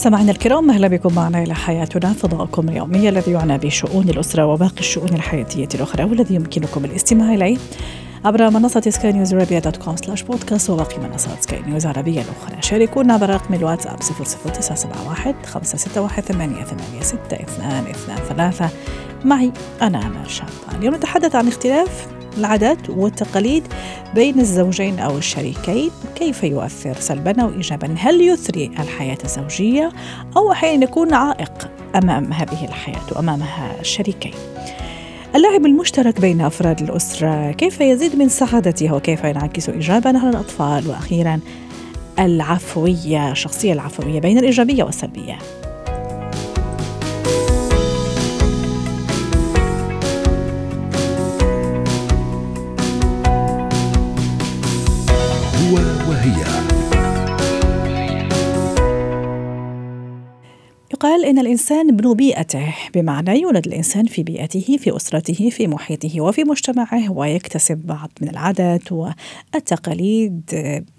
سمعنا الكرام أهلا بكم معنا إلى حياتنا فضاؤكم اليومي الذي يعنى بشؤون الأسرة وباقي الشؤون الحياتية الأخرى والذي يمكنكم الاستماع إليه عبر منصة سكاي نيوز عربية dot com slash podcast وباقي منصات سكاي نيوز العربية الأخرى. شاركونا عبر رقم الواتساب 00971 561 8862 ثلاثة. معي أنا أمال شابة اليوم نتحدث عن اختلاف العادات والتقاليد بين الزوجين أو الشريكين كيف يؤثر سلبا أو إيجابا؟ هل يثري الحياة الزوجية أو أحيانا يكون عائق أمام هذه الحياة وأمامها الشريكين؟ اللعب المشترك بين أفراد الأسرة كيف يزيد من سعادتها وكيف ينعكس إيجابا على الأطفال؟ وأخيرا العفوية الشخصية العفوية بين الإيجابية والسلبية. يقال إن الإنسان ابن بيئته بمعنى يولد الإنسان في بيئته في أسرته في محيطه وفي مجتمعه ويكتسب بعض من العادات والتقاليد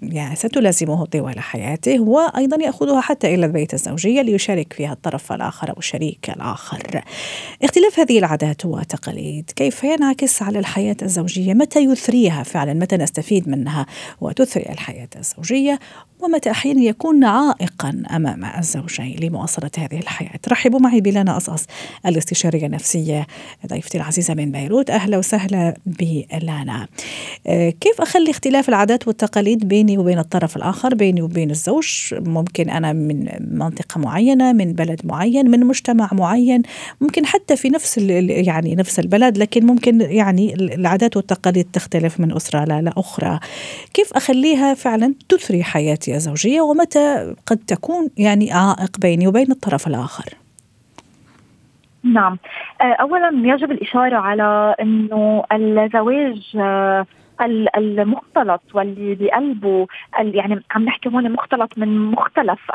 يعني ستلازمه طوال حياته وأيضا يأخذها حتى إلى البيت الزوجية ليشارك فيها الطرف الآخر أو الشريك الآخر. اختلاف هذه العادات والتقاليد كيف ينعكس على الحياة الزوجية؟ متى يثريها فعلا؟ متى نستفيد منها وتثري الحياة الزوجية؟ ومتى أحيانا يكون عائقا أمام الزوجين لمواصلة هذه الحياة. رحبوا معي بلانا أصأص الاستشارية النفسية ضيفتي العزيزة من بيروت. أهلا وسهلا بلانا آه، كيف أخلي اختلاف العادات والتقاليد بيني وبين الطرف الآخر؟ بيني وبين الزوج ممكن أنا من منطقة معينة من بلد معين من مجتمع معين ممكن حتى في نفس يعني نفس البلد لكن ممكن يعني العادات والتقاليد تختلف من أسرة لأخرى كيف أخليها فعلا تثري حياتي؟ الزوجية ومتى قد تكون يعني عائق بيني وبين الطرف الآخر؟ نعم. اولا يجب الإشارة على إنه الزواج المختلط واللي بقلبه يعني عم نحكي هون مختلط من مختلف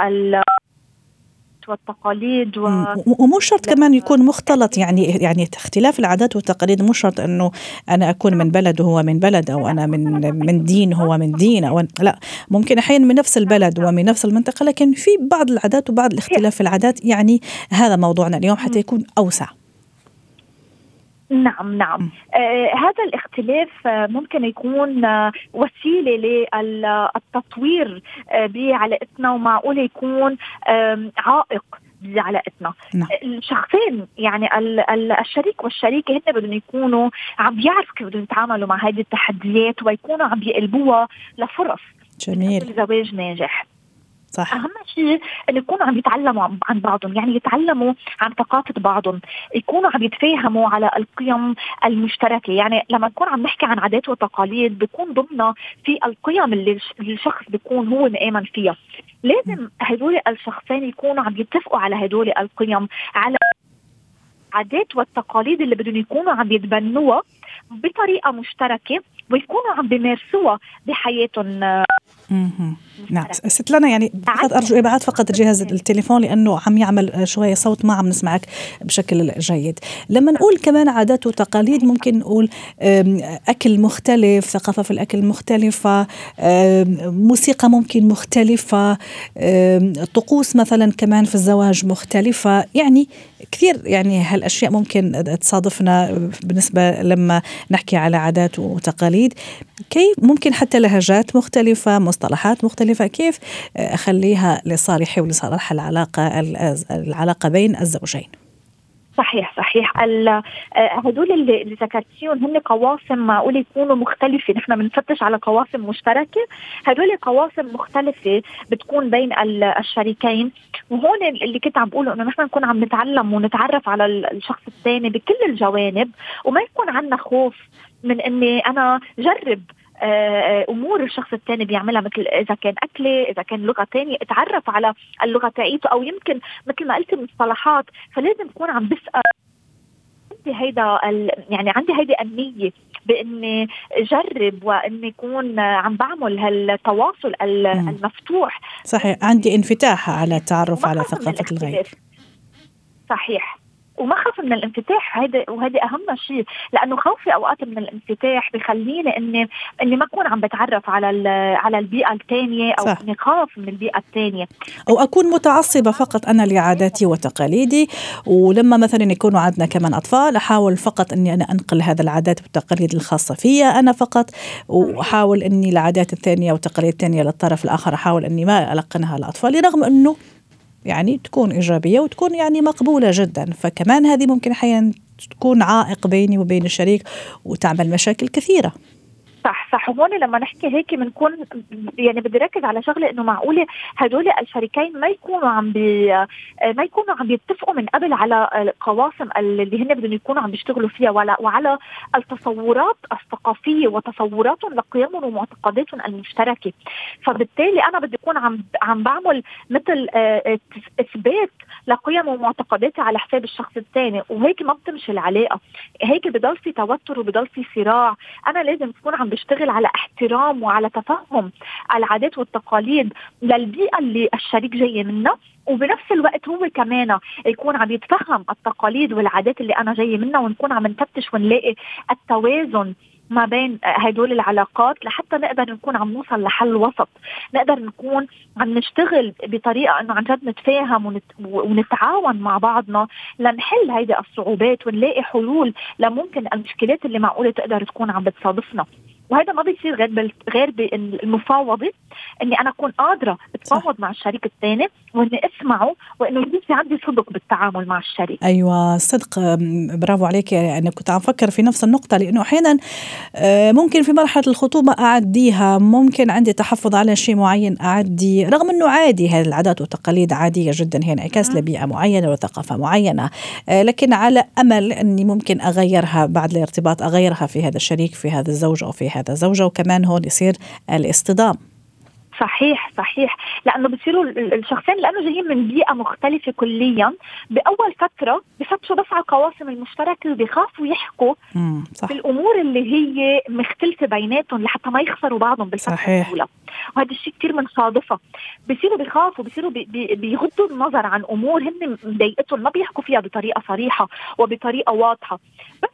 والتقاليد و... ومو شرط كمان يكون مختلط يعني يعني اختلاف العادات والتقاليد مو شرط إنه أنا أكون من بلد وهو من بلد أو أنا من من دين هو من دين أو لا. ممكن أحيانا من نفس البلد ومن نفس المنطقة لكن في بعض العادات وبعض الاختلاف في العادات يعني هذا موضوعنا اليوم حتى يكون أوسع. نعم نعم. آه هذا الاختلاف آه ممكن يكون آه وسيلة للتطوير آه بعلاقتنا ومعقول يكون آه عائق بعلاقتنا. نعم. الشخصين يعني ال ال الشريك والشريكة هن بدهم يكونوا عم بيعرفوا كيف بدهم يتعاملوا مع هذه التحديات ويكونوا عم بيقلبوها لفرص. جميل. زواج ناجح. صح. أهم شيء انه يكونوا عم يتعلموا عن بعضهم يعني يتعلموا عن ثقافة بعضهم يكونوا عم يتفاهموا على القيم المشتركة. يعني لما نكون عم نحكي عن عادات وتقاليد بيكون ضمنها في القيم اللي الشخص بيكون هو مآمن فيها. لازم هدول الشخصين يكونوا عم يتفقوا على هدول القيم على العادات والتقاليد اللي بدهم يكونوا عم يتبنوها بطريقة مشتركة ويكونوا عم بيمارسوها بحياتهم. نعم. ست لنا يعني فقط أرجو إبعاد فقط جهاز التليفون لأنه عم يعمل شوية صوت ما عم نسمعك بشكل جيد. لما نقول كمان عادات وتقاليد ممكن نقول أكل مختلف ثقافة في الأكل مختلفة موسيقى ممكن مختلفة طقوس مثلا كمان في الزواج مختلفة. يعني كثير يعني هالأشياء ممكن تصادفنا بالنسبة لما نحكي على عادات وتقاليد. كيف؟ ممكن حتى لهجات مختلفة مصطلحات مختلفة. كيف أخليها لصالحي ولصالح العلاقة العلاقة بين الزوجين؟ صحيح صحيح. هدول اللي, ذكرتيهم هن قواسم معقول يكونوا مختلفه نحن بنفتش على قواسم مشتركة. هدول قواسم مختلفة بتكون بين الشريكين. وهون اللي كنت عم بقوله إنه نحن نكون عم نتعلم ونتعرف على الشخص الثاني بكل الجوانب. وما يكون عندنا خوف من إني أنا جرب أمور الشخص الثاني بيعملها مثل إذا كان أكلة إذا كان لغة ثانية اتعرف على اللغة تاعيته أو يمكن مثل ما قلت المصطلحات فلازم اكون عم بسال عندي هيدا يعني عندي هيدي النيه بإني جرب وإني اكون عم بعمل هالتواصل المفتوح. صحيح. عندي انفتاح على التعرف على ثقافة الغير. صحيح. وما خاف من الانفتاح هذا وهذا أهم شيء. لأنه خوفي أوقات من الانفتاح بخليني اني إني ما أكون عم بتعرف على على البيئة الثانية أو. إني خاف من البيئة الثانية أو أكون متعصبة فقط أنا لعاداتي وتقاليدي. ولما مثلا يكونوا عندنا كمان أطفال أحاول فقط إني أنا أنقل هذا العادات والتقاليد الخاصة فيا أنا فقط. وأحاول إني العادات الثانية والتقاليد الثانية للطرف الآخر أحاول إني ما ألقنها لاطفالي رغم إنه يعني تكون إيجابية وتكون يعني مقبولة جدا. فكمان هذه ممكن أحيانا تكون عائق بيني وبين الشريك وتعمل مشاكل كثيرة. صح صح. وهون لما نحكي هيك بنكون يعني بدي ركز على شغلة إنه معقولة هدول الشريكين ما يكونوا عم بي ما يكونوا عم يتفقوا من قبل على القواسم اللي هن بدهم يكونوا عم بيشتغلوا فيها ولا وعلى التصورات الثقافية وتصوراتهم لقيمهم ومعتقداتهم المشتركة. فبالتالي أنا بدي أكون عم عم بعمل مثل آه، إثبات لقيم ومعتقداتي على حساب الشخص الثاني. وهيك ما بتمشي العلاقة. هيك بضل في توتر وبضل في صراع. أنا لازم تكون عم بشتغل على احترام وعلى تفهم العادات والتقاليد للبيئة اللي الشريك جاي منها. وبنفس الوقت هو كمان يكون عم يتفهم التقاليد والعادات اللي أنا جاية منها ونكون عم نفتش ونلاقي التوازن ما بين هدول العلاقات لحتى نقدر نكون عم نوصل لحل وسط. نقدر نكون عم نشتغل بطريقة إنه عن جد نتفاهم ونتعاون مع بعضنا لنحل هيدي الصعوبات ونلاقي حلول لممكن المشكلات اللي معقولة تقدر تكون عم بتصادفنا. وهذا ما بيصير غير بال... غير بالمفاوضه إني أنا أكون قادرة أتفاوض مع الشريك الثاني وإني أسمعه وإنه يكون في عندي صدق بالتعامل مع الشريك. أيوه صدق. برافو عليك. أنا كنت عم فكر في نفس النقطة لأنه أحيانا آه، ممكن في مرحلة الخطوبة أعديها ممكن عندي تحفظ على شيء معين أعدي رغم إنه عادي هذه العادات والتقاليد عادية جدا هي انعكاس لبيئة معينة وثقافه معينة. آه، لكن على أمل إني ممكن أغيرها بعد الارتباط أغيرها في هذا الشريك في هذا الزوج أو في هذا زوجة وكمان هون يصير الاصطدام. صحيح صحيح. لأنه بصيروا الشخصين لأنه جايين من بيئة مختلفة كليا. بأول فترة بفتشوا بس على القواسم المشتركة وبيخافوا يحكوا صح. بالأمور اللي هي مختلفة بيناتهم لحتى ما يخسروا بعضهم بالفترة صحيح. الأولى. وهذا الشيء كثير بنصادفه بصيروا بيخافوا بصيروا بي بي بيغضوا النظر عن أمور هن مضايقتهم ما بيحكوا فيها بطريقة صريحة وبطريقة واضحة. بس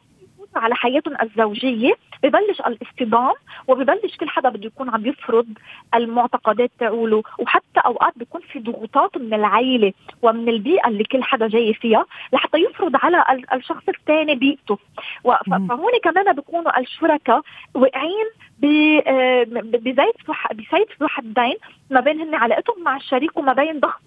على حياتهم الزوجية ببلش الاصطدام وببلش كل حدا بده يكون عم يفرض المعتقدات تاعوله. وحتى أوقات بيكون في ضغوطات من العائله ومن البيئة اللي كل حدا جاي فيها لحتى يفرض على الشخص الثاني بيئته. فهون كمان بيكونوا الشركاء واقعين آه، بزيت بزيت الدين ما بين هن علاقتهم مع الشريك وما بين ضغط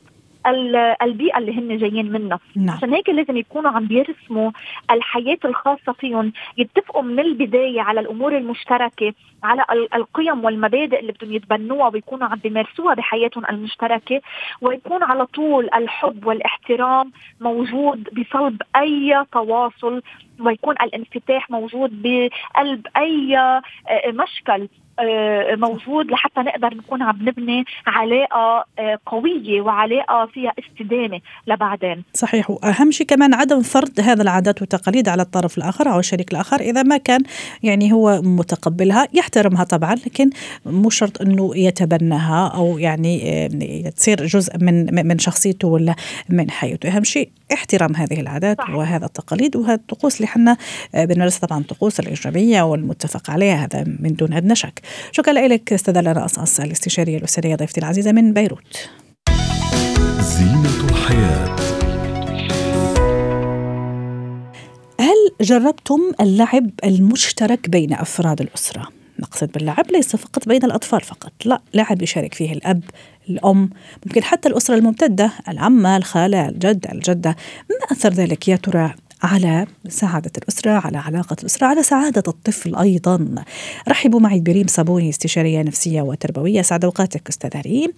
البيئة اللي هن جايين منها نعم. عشان هيك لازم يكونوا عم بيرسموا الحياة الخاصة فيهم يتفقوا من البداية على الأمور المشتركة على القيم والمبادئ اللي بدهم يتبنوها ويكونوا عم بيمارسوها بحياتهم المشتركة ويكون على طول الحب والاحترام موجود بصلب أي تواصل ويكون الانفتاح موجود بقلب أي آه، مشكل موجود لحتى نقدر نكون عم نبني علاقة آه، قوية وعلاقة فيها استدامة لبعدين. صحيح وأهم شيء كمان عدم فرض هذا العادات والتقاليد على الطرف الآخر أو الشريك الآخر إذا ما كان يعني هو متقبلها يحترمها طبعا لكن مو شرط إنه يتبناها أو يعني آه، تصير جزء من من شخصيته ولا من حياته، أهم شيء احترام هذه العادات صحيح. وهذا التقاليد وهذه الطقوس اللي إحنا بنمارسها طبعا الطقوس الايجابيه والمتفق عليها هذا من دون ادنى شك. شكرا لك استاذه لنا قصص الاستشاريه الاسريه ضيفتي العزيزة من بيروت. زينة الحياة. هل جربتم اللعب المشترك بين أفراد الأسرة؟ نقصد باللعب ليس فقط بين الأطفال فقط لا لعب يشارك فيه الأب الأم ممكن حتى الأسرة الممتدة العمة الخالة الجد الجدة. ما أثر ذلك يا ترى؟ على سعادة الأسرة على علاقة الأسرة على سعادة الطفل أيضا. رحبوا معي بريم صابوني استشارية نفسية وتربوية. سعد أوقاتك أستاذ ريم.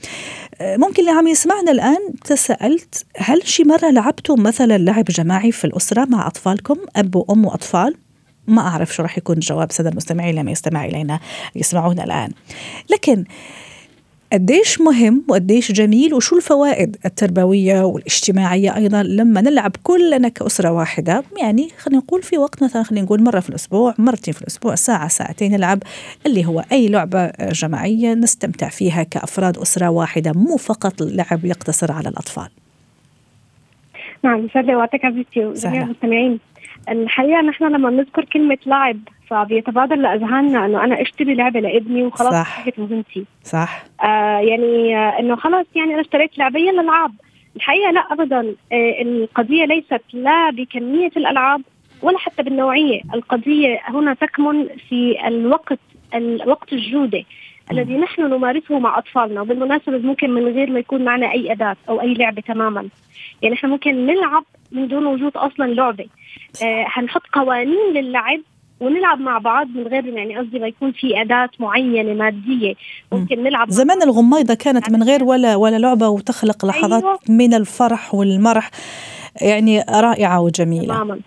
آه، ممكن اللي عم يسمعنا الآن تسألت هل شي مرة لعبتم مثلا لعب جماعي في الأسرة مع أطفالكم؟ أب وأم وأطفال؟ ما أعرف شو راح يكون جواب سادة المستمعين لما يستمع إلينا يسمعونا الآن. لكن قديش مهم وقديش جميل وشو الفوائد التربوية والاجتماعية أيضا لما نلعب كلنا كأسرة واحدة. يعني خلينا نقول في وقت مثلا خلينا نقول مرة في الأسبوع مرتين في الأسبوع ساعة ساعتين نلعب اللي هو أي لعبة جماعية نستمتع فيها كأفراد أسرة واحدة مو فقط لعب يقتصر على الأطفال. نعم لي وقتك عزيزتي وجميع المستمعين. الحقيقة نحن لما نذكر كلمة لعب فبيتبادر لأذهاننا إنه أنا أشتري لعبة لابني وخلاص صح. مهمتي صح. آه يعني آه إنه خلاص يعني أنا اشتريت لعبة يلا العاب الحقيقة لا ابدا. آه القضية ليست لا بكمية الألعاب ولا حتى بالنوعية. القضية هنا تكمن في الوقت الوقت الجودة الذي نحن نمارسه مع أطفالنا. وبالمناسبة ممكن من غير ما يكون معنا أي أداة أو أي لعبة تماما. يعني إحنا ممكن نلعب من دون وجود أصلا لعبة. آه هنحط قوانين للعب ونلعب مع بعض من غير يعني قصدي ما يكون في أداة معينة مادية. ممكن نلعب زمان الغميضة كانت من غير ولا ولا لعبة وتخلق لحظات أيوة. من الفرح والمرح. يعني رائعة وجميلة. تماما.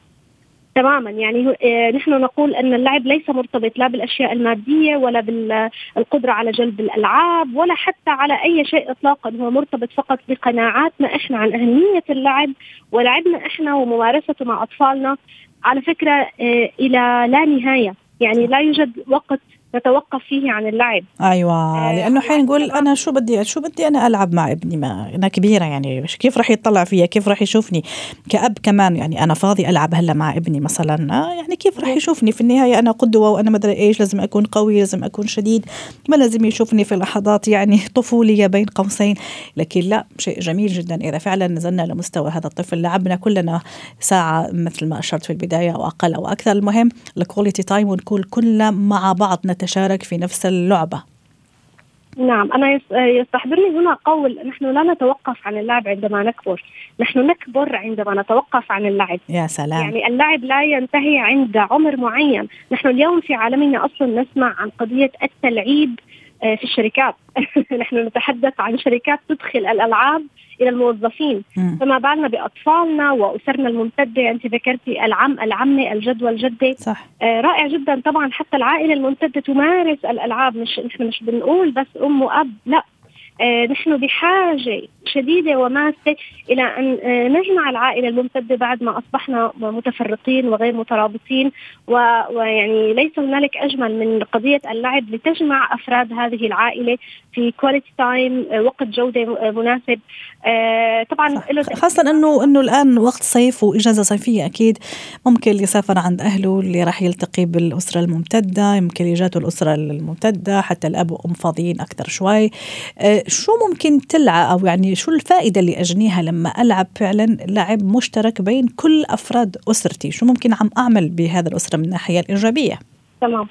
تماما. يعني آه، نحن نقول أن اللعب ليس مرتبط لا بالأشياء المادية ولا بالقدرة على جلب الألعاب ولا حتى على أي شيء اطلاقا. هو مرتبط فقط بقناعاتنا إحنا عن أهمية اللعب ولعبنا إحنا وممارسته مع أطفالنا. على فكرة آه، إلى لا نهاية. يعني لا يوجد وقت نتوقف فيه عن اللعب. أيوه آه لأنه حين نقول أنا شو بدي شو بدي أنا ألعب مع ابني؟ ما أنا كبيرة يعني كيف راح يطلع فيا؟ كيف راح يشوفني؟ كأب كمان يعني أنا فاضي ألعب هلا مع ابني مثلا آه يعني كيف راح يشوفني؟ في النهاية أنا قدوة وأنا ما أدري إيش لازم أكون قوي لازم أكون شديد ما لازم يشوفني في لحظات يعني طفولية بين قوسين. لكن لا شيء جميل جدا. إذا فعلا نزلنا لمستوى هذا الطفل لعبنا كلنا ساعة مثل ما أشرت في البداية أو أقل أو أكثر. المهم ال quality time ونكون كلنا مع بعض نتشارك في نفس اللعبة. نعم أنا يستحضرني هنا قول نحن لا نتوقف عن اللعب عندما نكبر. نحن نكبر عندما نتوقف عن اللعب يا سلام. يعني اللعب لا ينتهي عند عمر معين. نحن اليوم في عالمنا أصلا نسمع عن قضية التلعيب في الشركات. نحن نتحدث عن شركات تدخل الألعاب إلى الموظفين. م. فما بالنا بأطفالنا وأسرنا الممتدة. أنت ذكرتي العم العمة الجد والجده صح. آه رائع جدا طبعا حتى العائلة الممتدة تمارس الألعاب. مش نحن مش بنقول بس أم وأب لا. آه نحن بحاجة شديدة وماسة إلى أن آه نجمع العائلة الممتدة بعد ما أصبحنا متفرقين وغير مترابطين ويعني ليس هنالك أجمل من قضية اللعب لتجمع أفراد هذه العائلة في quality time آه، وقت جودة آه، مناسب. آه طبعا خاصة إنه إنه الآن وقت صيف وإجازة صيفية أكيد ممكن اللي يسافر عند أهله اللي راح يلتقي بالأسرة الممتدة يمكن يجاته الأسرة الممتدة حتى الأب وأم فاضيين أكثر شوي. شو ممكن تلعب أو يعني شو الفائدة اللي أجنيها لما ألعب فعلا لعب مشترك بين كل أفراد أسرتي؟ شو ممكن عم أعمل بهذا الأسرة من الناحية الإيجابية؟ تمام.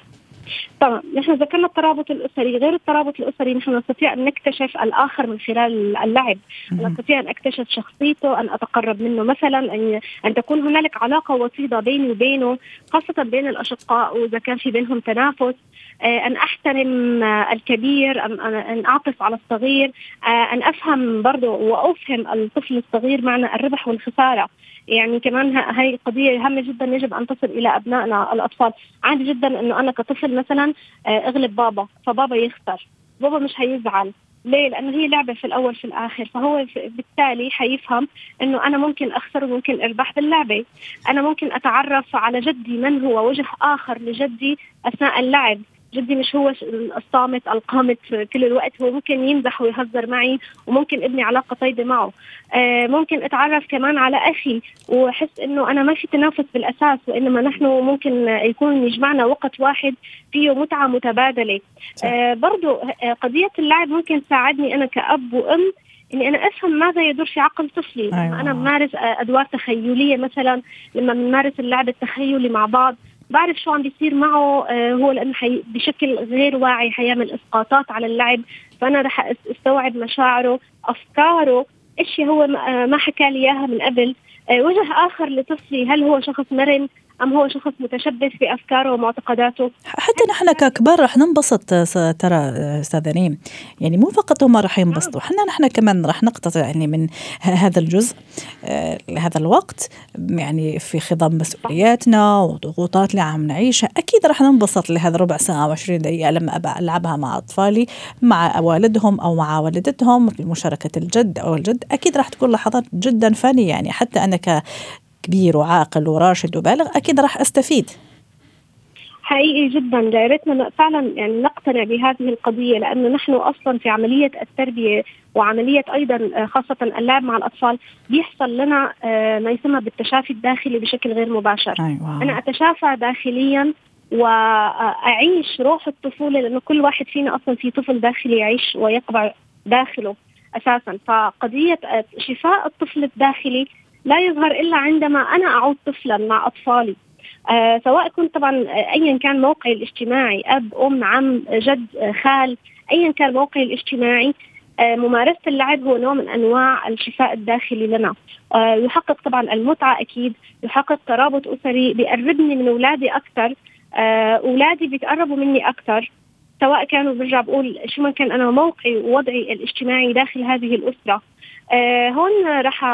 طبعا نحن ذكرنا الترابط الأسري غير الترابط الأسري نحن نستطيع أن نكتشف الآخر من خلال اللعب. نستطيع أن أكتشف شخصيته أن أتقرب منه مثلا أن أن تكون هنالك علاقة وطيده بيني وبينه خاصة بين الأشقاء وإذا كان في بينهم تنافس. أن أحترم الكبير ان أعطف على الصغير آه، أن أفهم برضه وأفهم الطفل الصغير معنى الربح والخسارة. يعني كمان هاي قضية هامة جدا يجب أن تصل إلى أبنائنا الأطفال. عادي جدا أنه أنا كطفل مثلا آه، أغلب بابا فبابا يخسر. بابا مش هيزعل ليه؟ لأنه هي لعبة في الأول في الآخر. فهو بالتالي حيفهم إنه أنا ممكن أخسر وممكن أربح باللعبة. أنا ممكن أتعرف على جدي من هو وجه آخر لجدي أثناء اللعب. جدي مش هو الصامت القامت كل الوقت هو ممكن يمزح ويهزر معي وممكن ابني علاقة طيبة معه. آه ممكن أتعرف كمان على أخي وأحس إنه أنا ما في تنافس بالأساس وإنما نحن ممكن يكون يجمعنا وقت واحد فيه متعة متبادلة. آه برضو آه، قضية اللعب ممكن تساعدني أنا كأب وأم إني أنا أفهم ماذا يدور في عقل طفلي. أيوة. أنا بمارس آه، أدوار تخيلية مثلا لما بنمارس اللعب التخيلي مع بعض. بعرف شو عم بيصير معه آه، هو لأنه حي بشكل غير واعي حيعمل إسقاطات على اللعب. فأنا رح أستوعب مشاعره أفكاره اشياء هو ما آه، حكى لي إياها من قبل. آه، وجه آخر لطفلي هل هو شخص مرن؟ أم هو شخص متشبث بافكاره ومعتقداته؟ حتى نحن ككبار رح ننبسط ترى استاذه ريم. يعني مو فقط هم رح ينبسطوا نعم. حنا نحن كمان رح نقتطع يعني من هذا الجزء آه، هذا الوقت يعني في خضم مسؤولياتنا وضغوطات اللي عم نعيشها. أكيد رح ننبسط لهذا ربع ساعة و20 دقيقة لما ابى ألعبها مع أطفالي مع والدهم أو مع والدتهم في مشاركة الجد أو الجد. أكيد رح تكون لحظات جدا فانيه يعني حتى أنا كبير وعاقل وراشد وبالغ أكيد راح أستفيد. حقيقي جدا. يا ريتنا فعلا يعني نقتنع بهذه القضية لأنه نحن أصلا في عملية التربية وعملية أيضا خاصة اللعب مع الأطفال بيحصل لنا آه، ما يسمى بالتشافي الداخلي بشكل غير مباشر. أيوة. أنا أتشافى داخليا وأعيش روح الطفولة لأنه كل واحد فينا أصلا في طفل داخلي يعيش ويقبع داخله أساسا. فقضية شفاء الطفل الداخلي لا يظهر إلا عندما أنا أعود طفلا مع أطفالي. آه سواء كنت طبعا آه، ايا كان موقعي الاجتماعي أب أم عم جد آه، خال ايا كان موقعي الاجتماعي آه ممارسة اللعب هو نوع من أنواع الشفاء الداخلي لنا. آه يحقق طبعا المتعة أكيد يحقق ترابط أسري بيقربني من أولادي أكثر آه، أولادي بيتقربوا مني أكثر. سواء كانوا برجع بقول شو ما كان أنا موقعي ووضعي الاجتماعي داخل هذه الأسرة. آه هون رح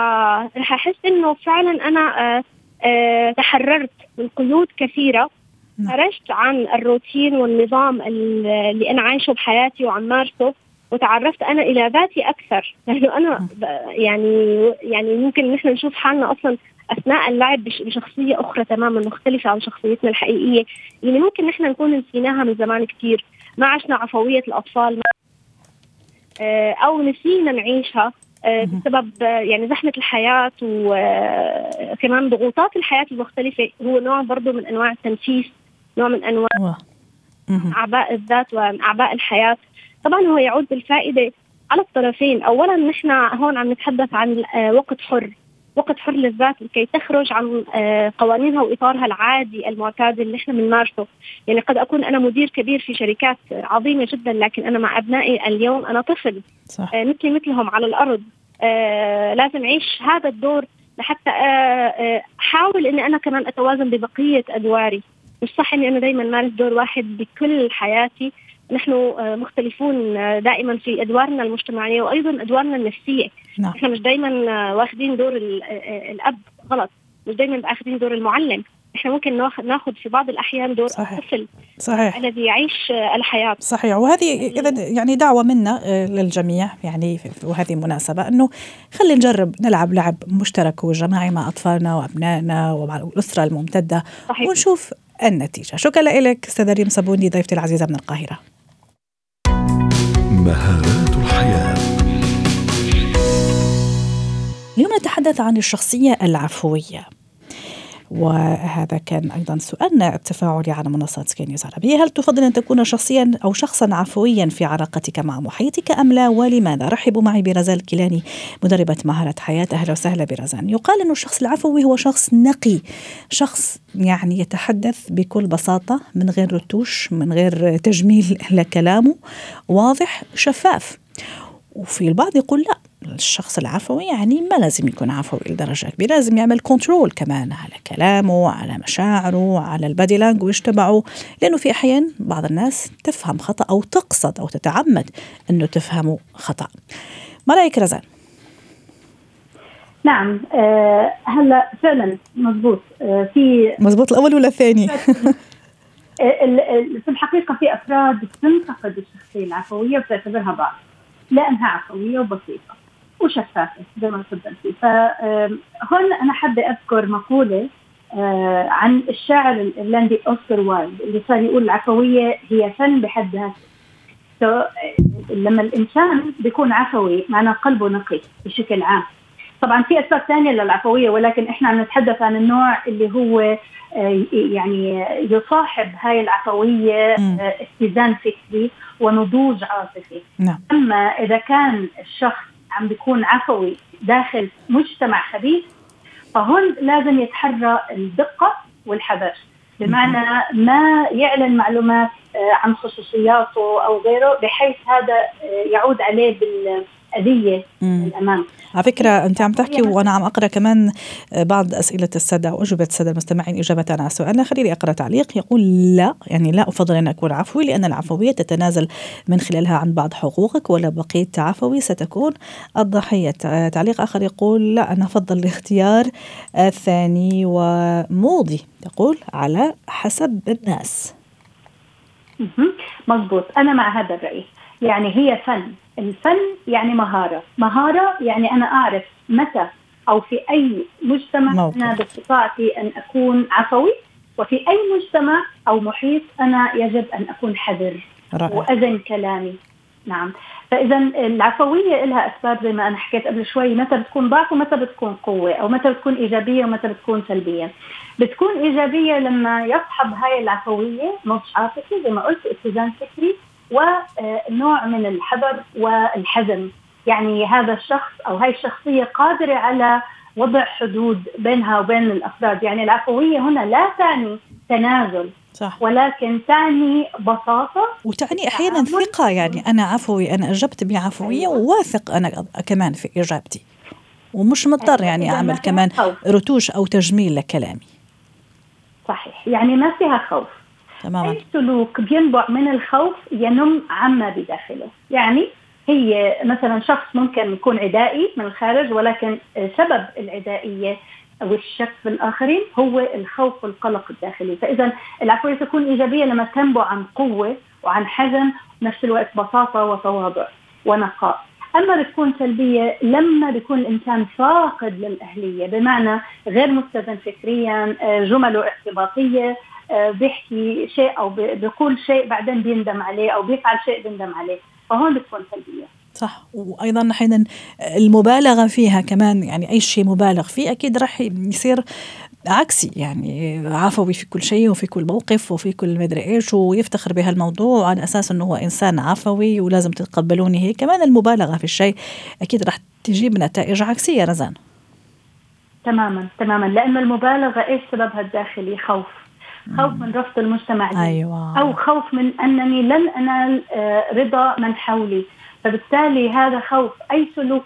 رح أحس إنه فعلا أنا آه آه تحررت من قيود كثيرة. نعم. خرجت عن الروتين والنظام اللي أنا عايشه بحياتي وعم مارسه وتعرفت أنا إلى ذاتي أكثر. لأنه أنا نعم. يعني يعني ممكن نحن نشوف حالنا أصلا أثناء اللعب بشخصية أخرى تماما مختلفة عن شخصيتنا الحقيقية. اللي ممكن نحن نكون نسيناها من زمان كثير ما عشنا عفوية الأطفال آه، أو نسينا نعيشها. بسبب يعني زحمة الحياة وكمان آه، ضغوطات الحياة المختلفة. هو نوع برضه من أنواع التنفيس نوع من أنواع أعباء الذات واعباء الحياة. طبعا هو يعود بالفائدة على الطرفين. اولا نحن هون عم نتحدث عن وقت حر. وقت حر للذات لكي تخرج عن آه، قوانينها وإطارها العادي المعتاد اللي إحنا بنمارسه، يعني قد أكون أنا مدير كبير في شركات عظيمة جدا لكن أنا مع أبنائي اليوم أنا طفل. صح. آه، مثلي مثلهم على الأرض. آه لازم أعيش هذا الدور لحتى أحاول إني أنا كمان أتوازن ببقية أدواري، مش صح إني أنا دائما مارس دور واحد بكل حياتي. نحن مختلفون دائما في أدوارنا المجتمعية وأيضا أدوارنا النفسية. نعم. إحنا مش دائما آه، واخذين دور الأب غلط. مش دائما اخذين دور المعلم. إحنا ممكن ناخذ في بعض الأحيان دور صحيح. الطفل صحيح. الذي يعيش الحياة. صحيح. وهذه اذا يعني دعوة منا للجميع يعني وهذه مناسبة أنه خلينا نجرب نلعب لعب مشترك وجماعي مع أطفالنا وأبنائنا ومع الأسرة الممتدة صحيح. ونشوف النتيجة. شكرا لك أستاذة ريم صابوني ضيفتي العزيزة من القاهرة. مهارات اليوم نتحدث عن الشخصية العفوية. وهذا كان أيضا سؤالنا التفاعلي على منصة سكاي نيوز عربية. هل تفضل أن تكون شخصيا أو شخصا عفويا في علاقتك مع محيطك أم لا؟ ولماذا؟ رحبوا معي برزان الكيلاني مدربة مهارة حياة. أهلا وسهلا برزان. يقال أن الشخص العفوي هو شخص نقي شخص يعني يتحدث بكل بساطة من غير رتوش من غير تجميل لكلامه واضح شفاف. وفي البعض يقول لا الشخص العفوي يعني ما لازم يكون عفوي لدرجة كبيرة لازم يعمل control كمان على كلامه على مشاعره على ال body language تبعه لأنه في أحيان بعض الناس تفهم خطأ أو تقصد أو تتعمد أنه تفهمه خطأ ما رأيك رزان؟ نعم آه هلا فعلا مضبوط آه في مضبوط الأول ولا الثاني؟ في الحقيقة في أفراد تنتقد الشخصية العفوية وتعتبرها ضعف لأنها عفويه وبسيطة وشفافة زي ما تفضلتي فهون أنا حابة أذكر مقولة آه، عن الشاعر الايرلندي أوسكار وايلد اللي صار يقول العفوية هي فن بحد ذاته. لما الإنسان بيكون عفوي معناه قلبه نقي بشكل عام. طبعا في أسباب ثانية للعفوية ولكن إحنا عم نتحدث عن النوع اللي هو آه، يعني يصاحب هاي العفوية آه، اتزان فكري ونضوج عاطفي. نعم. أما إذا كان الشخص عم بيكون عفوي داخل مجتمع خبيث فهون لازم يتحرى الدقة والحذر. بمعنى ما يعلن معلومات آه، عن خصوصياته أو غيره بحيث هذا يعود عليه اذيه مم. على فكرة أنت عم تحكي وأنا عم أقرأ كمان بعض أسئلة السادة أو أجوبة السادة المستمعين إجابة على سؤالنا. خليني أقرأ تعليق يقول لا يعني لا أفضل أن أكون عفوي لأن العفوية تتنازل من خلالها عن بعض حقوقك ولا بقيت عفوي ستكون الضحية. تعليق آخر يقول لا أنا أفضل الاختيار الثاني وموضي تقول على حسب الناس. مظبوط. أنا مع هذا الرأي. يعني هي فن. الفن يعني مهارة. مهارة يعني أنا أعرف متى أو في أي مجتمع موقف. أنا باستطاعتي أن أكون عفوي وفي أي مجتمع أو محيط أنا يجب أن أكون حذر رائع. وأذن كلامي. نعم. فإذا العفوية لها أسباب زي ما أنا حكيت قبل شوي متى بتكون ضعف ومتى بتكون قوة أو متى بتكون إيجابية ومتى بتكون سلبية. بتكون إيجابية لما يصحب هاي العفوية نضج عاطفي زي ما قلت اتزان فكري ونوع من الحذر والحزم. يعني هذا الشخص أو هاي الشخصية قادرة على وضع حدود بينها وبين الأفراد. يعني العفوية هنا لا تعني تنازل صح. ولكن تعني بساطة وتعني أحيانا ثقة. يعني أنا عفوي أنا أجبت بعفوية أيوة. وواثق أنا كمان في إجابتي. ومش مضطر. يعني أعمل كمان خوف. رتوش أو تجميل لكلامي. صحيح. يعني ما فيها خوف. تماما. أي سلوك بينبع من الخوف ينم عما بداخله. يعني هي مثلا شخص ممكن يكون عدائي من الخارج ولكن سبب العدائية أو الشك في الآخرين هو الخوف والقلق الداخلي. فاذا العفويه تكون إيجابية لما تنبع عن قوة وعن حزم نفس الوقت بساطة وتواضع ونقاء. أما بتكون سلبية لما بيكون الإنسان فاقد للأهلية بمعنى غير متزن فكريا آه، جمله اعتباطيه آه، بيحكي شيء أو بي- بيقول شيء بعدين بيندم عليه أو بيفعل شيء بيندم عليه. فهون بتكون سلبية. صح. وأيضا أحيانا المبالغة فيها كمان يعني أي شيء مبالغ فيه أكيد راح يصير عكسي يعني عفوي في كل شيء وفي كل موقف وفي كل مدري إيش ويفتخر بهالموضوع على أساس إنه هو إنسان عفوي ولازم تتقبلوني هيك. كمان المبالغة في الشيء أكيد راح تجيب نتائج عكسية رزان. تماما تماما. لأنه المبالغة إيش سببها الداخلي؟ خوف. خوف من رفض المجتمع لي أيوه. أو خوف من أنني لن انال آه، رضا من حولي. فبالتالي هذا خوف أي سلوك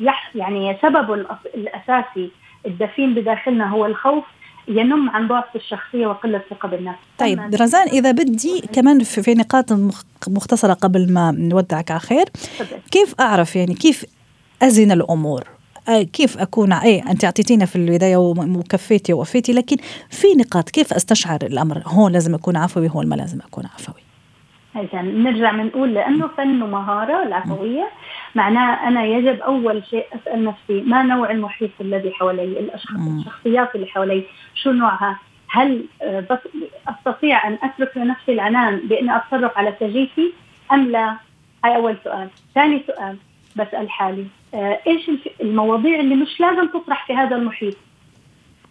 يح يعني سببه الأس- الأساسي الدفين بداخلنا هو الخوف ينم عن ضعف الشخصية وقلة الثقة بالنفس. طيب. رزان إذا بدي كمان في نقاط مخ- مختصرة قبل ما نودعك على خير. كيف أعرف يعني كيف أزن الأمور؟ آه، كيف أكون اي أنت أعطيتينا في البداية وكفيتي ووفيتي لكن في نقاط كيف أستشعر الأمر؟ هون لازم أكون عفوي هون ما لازم أكون عفوي. إذا نرجع بنقول لأنه فن ومهارة العفوية. معناه أنا يجب أول شيء أسأل نفسي ما نوع المحيط الذي حولي الأشخاص مم. الشخصيات اللي حولي شو نوعها؟ هل آه، بس أستطيع أن أترك لنفسي العنان بأني أتصرف على سجيتي أم لا؟ هاي أول سؤال. ثاني سؤال. بسأل حالي آه، الف- المواضيع اللي مش لازم تطرح في هذا المحيط.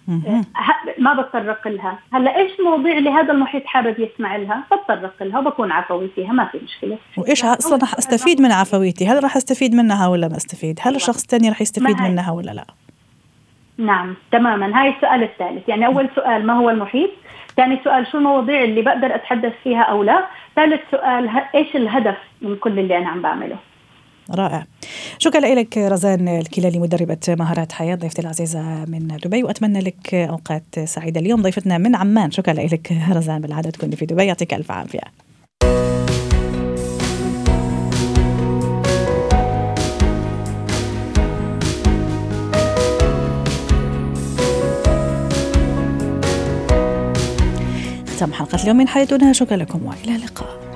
مهم. ه- ما بتطرق لها. هلأ إيش المواضيع اللي هذا المحيط حابب يسمع لها؟ بتطرق لها وبكون عفوي فيها ما في مشكلة. وإيش أصلا رح أستفيد من عفويتي؟ هل راح أستفيد منها ولا ما أستفيد؟ هل الشخص الثاني راح يستفيد. منها ولا لا؟ نعم تماما. هاي السؤال الثالث. يعني أول سؤال ما هو المحيط؟ ثاني سؤال شو المواضيع اللي بقدر أتحدث فيها أو لا؟ ثالث سؤال إيش الهدف من كل اللي أنا عم بعمله؟ رائع. شكرا لك رزان الكلالي مدربة مهارات حياة ضيفتي العزيزة من دبي وأتمنى لك أوقات سعيدة. اليوم ضيفتنا من عمان. شكرا لك رزان بالعادة تكوني في دبي. يعطيك ألف عافية. ختام حلقة اليوم من حياتنا. شكرا لكم وإلى اللقاء.